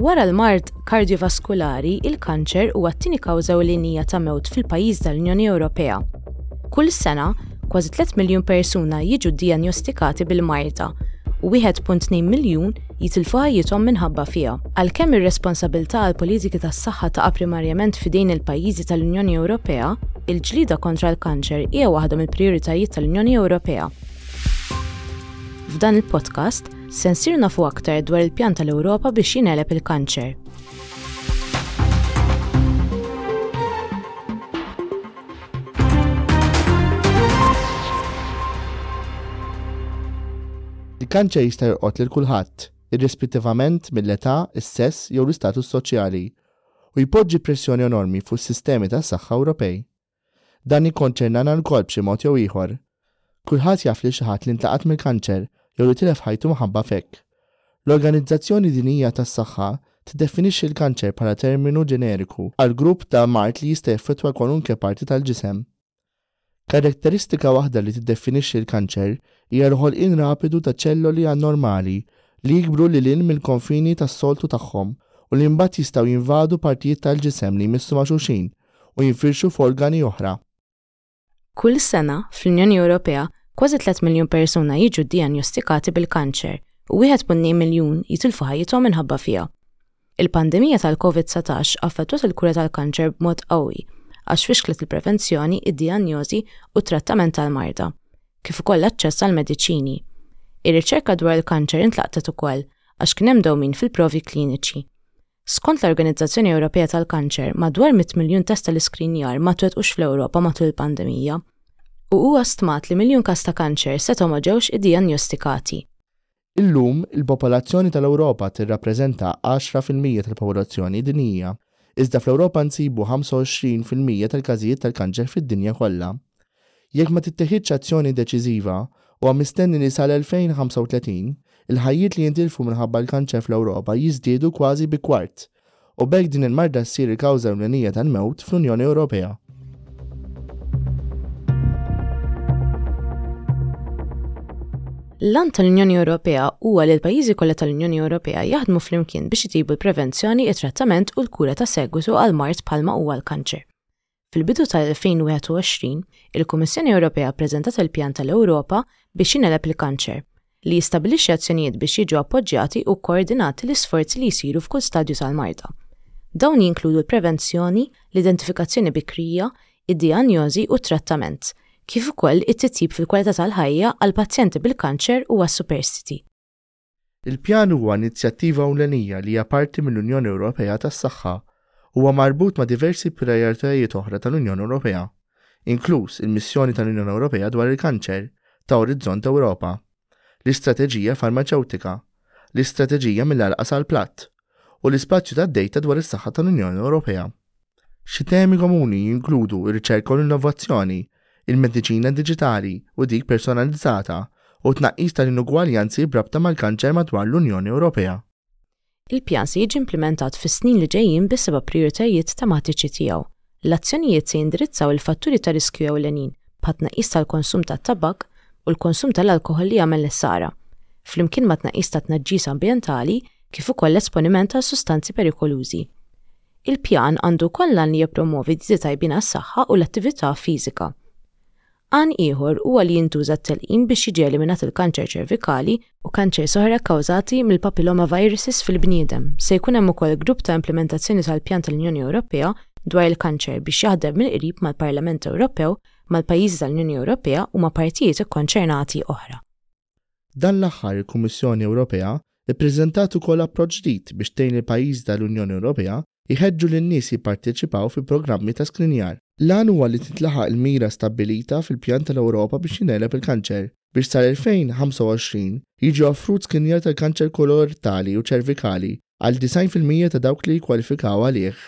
Wara l-mard kardjovaskulari, il-kanċer huwa t-tieni kawża ewlenija ta' mewt fil-pajjiż tal-Unjoni Ewropea. Kull sena, kważi 3 miljun persuna jiġu ddijanjostikati bil-marda u 1.2 miljun jitilfu ħajjithom minħabba fiha. Għalkemm ir-responsabilità għall-politiki tas-saħħa taqa' primarjament f'idejn il-pajjiżi tal-Unjoni Ewropea, il-ġlieda kontra l-kanċer hija waħda mill-prijoritajiet tal-Unjoni Ewropea. F'dan il-podcast, Se nsir nafu aktar dwar il-pjan tal-Ewropa biex jingħeleb il-kanċer. Il-kanċer jista' jorqod lil kulħadd, irrispettivament mill-età, is-sess jew l-istatus soċjali, u jpoġġi pressjoni enormi fuq is-sistemi tas-saħħa Ewropej. Dan jikkonċernana lkoll b'xi mod jew ieħor. Kulħadd jaf lil xi ħadd li ntlaqat mill-kanċer jew li tilef ħajtu mħabba f'hekk. L-Organizzazzjoni Dinjija tas-Saħħa tiddefinixxi l-kanċer bħala terminu ġeneriku għal grupp ta' mard li jista' jaffettwa kwalunkwe parti tal-ġisem. Karatteristika waħda li tiddefinixxi l-kanċer hija l-ħolqien rapidu ta' ċelloli annormali li jikbru lil hinn mill-konfini tas-soltu tagħhom u li mbagħad jistgħu jinvadu partijiet tal-ġisem li jmissu ma' xulxin, u jinfirxu f'organi oħra. Kull sena, fl-Unjoni Ewropea, kważi tliet miljun persuna jiġu ddijanjostikati bil-kanċer u wieħed punt tnejn miljun jitilfu ħajjithom minħabba fiha. Il-pandemija tal-Covid 19 affettwat il-kura tal-kanċer b'mod qawwi għax fixklet il-prevenzjoni, id-dijanjożi u t-trattament tal-marda, kif ukoll l-aċċess għall-mediċini. Ir-riċerka dwar il-kanċer intlaqtet ukoll għax kien hemm dewmien fil-provi kliniċi. Skont l-Organizzazzjoni Ewropea tal-Kanċer, madwar 100 miljun test tal-iskrinjar ma twettqux fl-Ewropa matul il-pandemija, u huwa stmat li miljun każ ta' kanċer setgħu ma ġewx iddijanjostikati. Illum, il-popolazzjoni tal-Ewropa tirrappreżenta għaxra fil-mija tal-popolazzjoni dinjija, iżda fl-Ewropa nsibu 25 fil-mija tal-każijiet tal-kanċer fid-dinja kollha. Jekk ma titteħidx azzjoni deċiżiva, huwa mistenni li sal-2035, il-ħajjiet li jintilfu minħabba l-kanċer fl-Ewropa jiżdiedu kważi bi kwart, u b'hekk din il-marda ssir il-kawża ewlenija tal-mewt fl-Unjoni Ewropea. L-għan tal-Unjoni Ewropea huwa li l-pajjiżi kollha tal-Unjoni Ewropea jaħdmu flimkien biex itejbu l-prevenzjoni, it-trattament u l-kura ta' segwitu għal mard bħalma huwa l-kanċer. Fil-bidu tal-2021, il-Kummissjoni Ewropea ppreżentat il-Pjan tal-Ewropa biex jingħeleb il-Kanċer, li jistabbilixxi azzjonijiet biex jiġu appoġġjati u kkoordinati l-isforzi li jsiru f'kull stadju tal-marda. Dawn jinkludu l-prevenzjoni, l-identifikazzjoni bikrija, id-dijanjosi u t-trattament, kif ukoll it-titjib fil-kwalità tal-ħajja għall-pazjenti bil-kanċer u għas-superstiti. Il-pjan huwa inizjattiva ewlenija li hija parti mill-Unjoni Ewropea tas-Saħħa. Huwa marbut ma' diversi prijoritajiet oħra tal-Unjoni Ewropea, inkluż il-Missjoni tal-Unjoni Ewropea dwar il-Kanċer ta' Orizzont Ewropa, l-Istrateġija Farmaċewtika, l-Istrateġija Mill-Għalqa sal-Platt, u l-Ispazju tad-Dejta dwar is-Saħħa tal-Unjoni Ewropea. Xi temi komuni jinkludu r-riċerka u l-innovazzjoni, il-mediċina diġitali u dik personalizzata, u t-tnaqqis tal-inugwaljanzi b'rabta mal-kanċer madwar l-Unjoni Ewropea. Il-pjan se jiġi implimentat fis-snin li ġejjin bis-seba' prijoritajiet tematiċi tiegħu. L-azzjonijiet se jindirizzaw il-fatturi ta' riskju ewlenin, bħat-tnaqqis tal-konsum tat-tabakk u l-konsum tal-alkoħol li jagħmel l-ħsara, flimkien mat-tnaqqis tat-tnaġġis ambjentali kif ukoll l-esponiment għal sustanzi perikolużi. Il-pjan għandu wkoll l-għan li jippromwovi dieta tajbin għas-saħħa u l-attività fiżika. Għan ieħor huwa li jintuża t-telqim biex jiġi eliminat il-kanċer ċervikali, u kanċers oħra kkawżati mill-papillomaviruses fil-bniedem. Se jkun hemm ukoll grupp ta' implimentazzjoni tal-pjan tal-Unjoni Ewropea dwar il-kanċer biex jaħdem mill-qrib mal-Parlament Ewropew, mal-pajjiżi tal-Unjoni Ewropea u ma' partijiet ikkonċernati oħra. Dan l-aħħar il-Kummissjoni Ewropea ppreżentat ukoll approċċ ġdid biex tgħin lill-pajjiżi tal-Unjoni Ewropea jħeġġu lin-nies jipparteċipaw fi programmi ta' skrinjar. L-għan huwa li tintlaħaq il-mira stabbilita fil-Pjan tal-Ewropa biex jingħeleb il-Kanċer, biex sal-2025 jiġi offrut skrinjar tal-kanċer kolorettali u ċervikali għal 90 fil-mija ta' dawk li jikkwalifikaw għalih.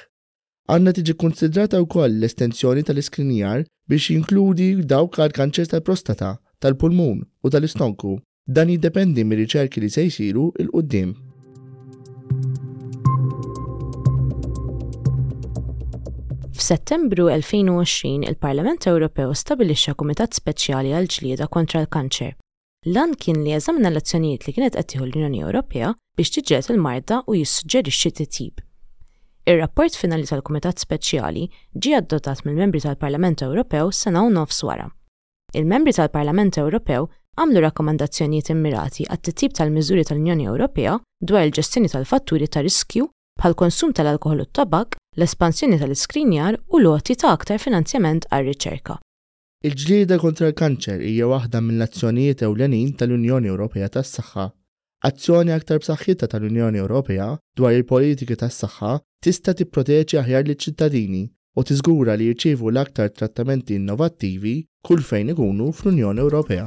Għandha tiġi kkunsidrata wkoll l-estensjoni tal-iskrinjar biex jinkludi dawk għall-kanċer tal-prostata, tal-pulmun u tal-istonku. Dan jiddependi mir-riċerki li se jsiru 'l quddiem. F'Settembru 2020 il-Parlament Ewropew stabilixxa Kumitat Speċjali għall-Ġlieda kontra l-Kanċer. L-għan kien li jeżamina l-azzjonijiet li kienet qed tieħu l-Unjoni Ewropea biex tiġġieled il-marda u jissuġġerixxi titjib. Ir-rapport finali tal-Kumitat Speċjali ġie adottat mill-Membri tal-Parlament Ewropew sena u nofs wara. Il-Membri tal-Parlament Ewropew għamlu rakkomandazzjonijiet immirati għat-titjib tal-miżuri tal-Unjoni Ewropea dwar il-ġestjoni tal-fatturi ta' riskju bħall-konsum tal-alkoħol u t-tabakk, l-espansjoni tal-iskrinjar u l-għoti ta' aktar finanzjament għar-riċerka. Il-ġlieda kontra l-kanċer hija waħda mill-azzjonijiet ewlenin tal-Unjoni Ewropea tas-Saħħa. Azzjoni aktar b'saħħitha tal-Unjoni Ewropea dwar il-politiki tas-saħħa tista' tipproteġi aħjar liċ-ċittadini u tiżgura li jirċievu l-aktar trattamenti innovattivi kull fejn ikunu fl-Unjoni Ewropea.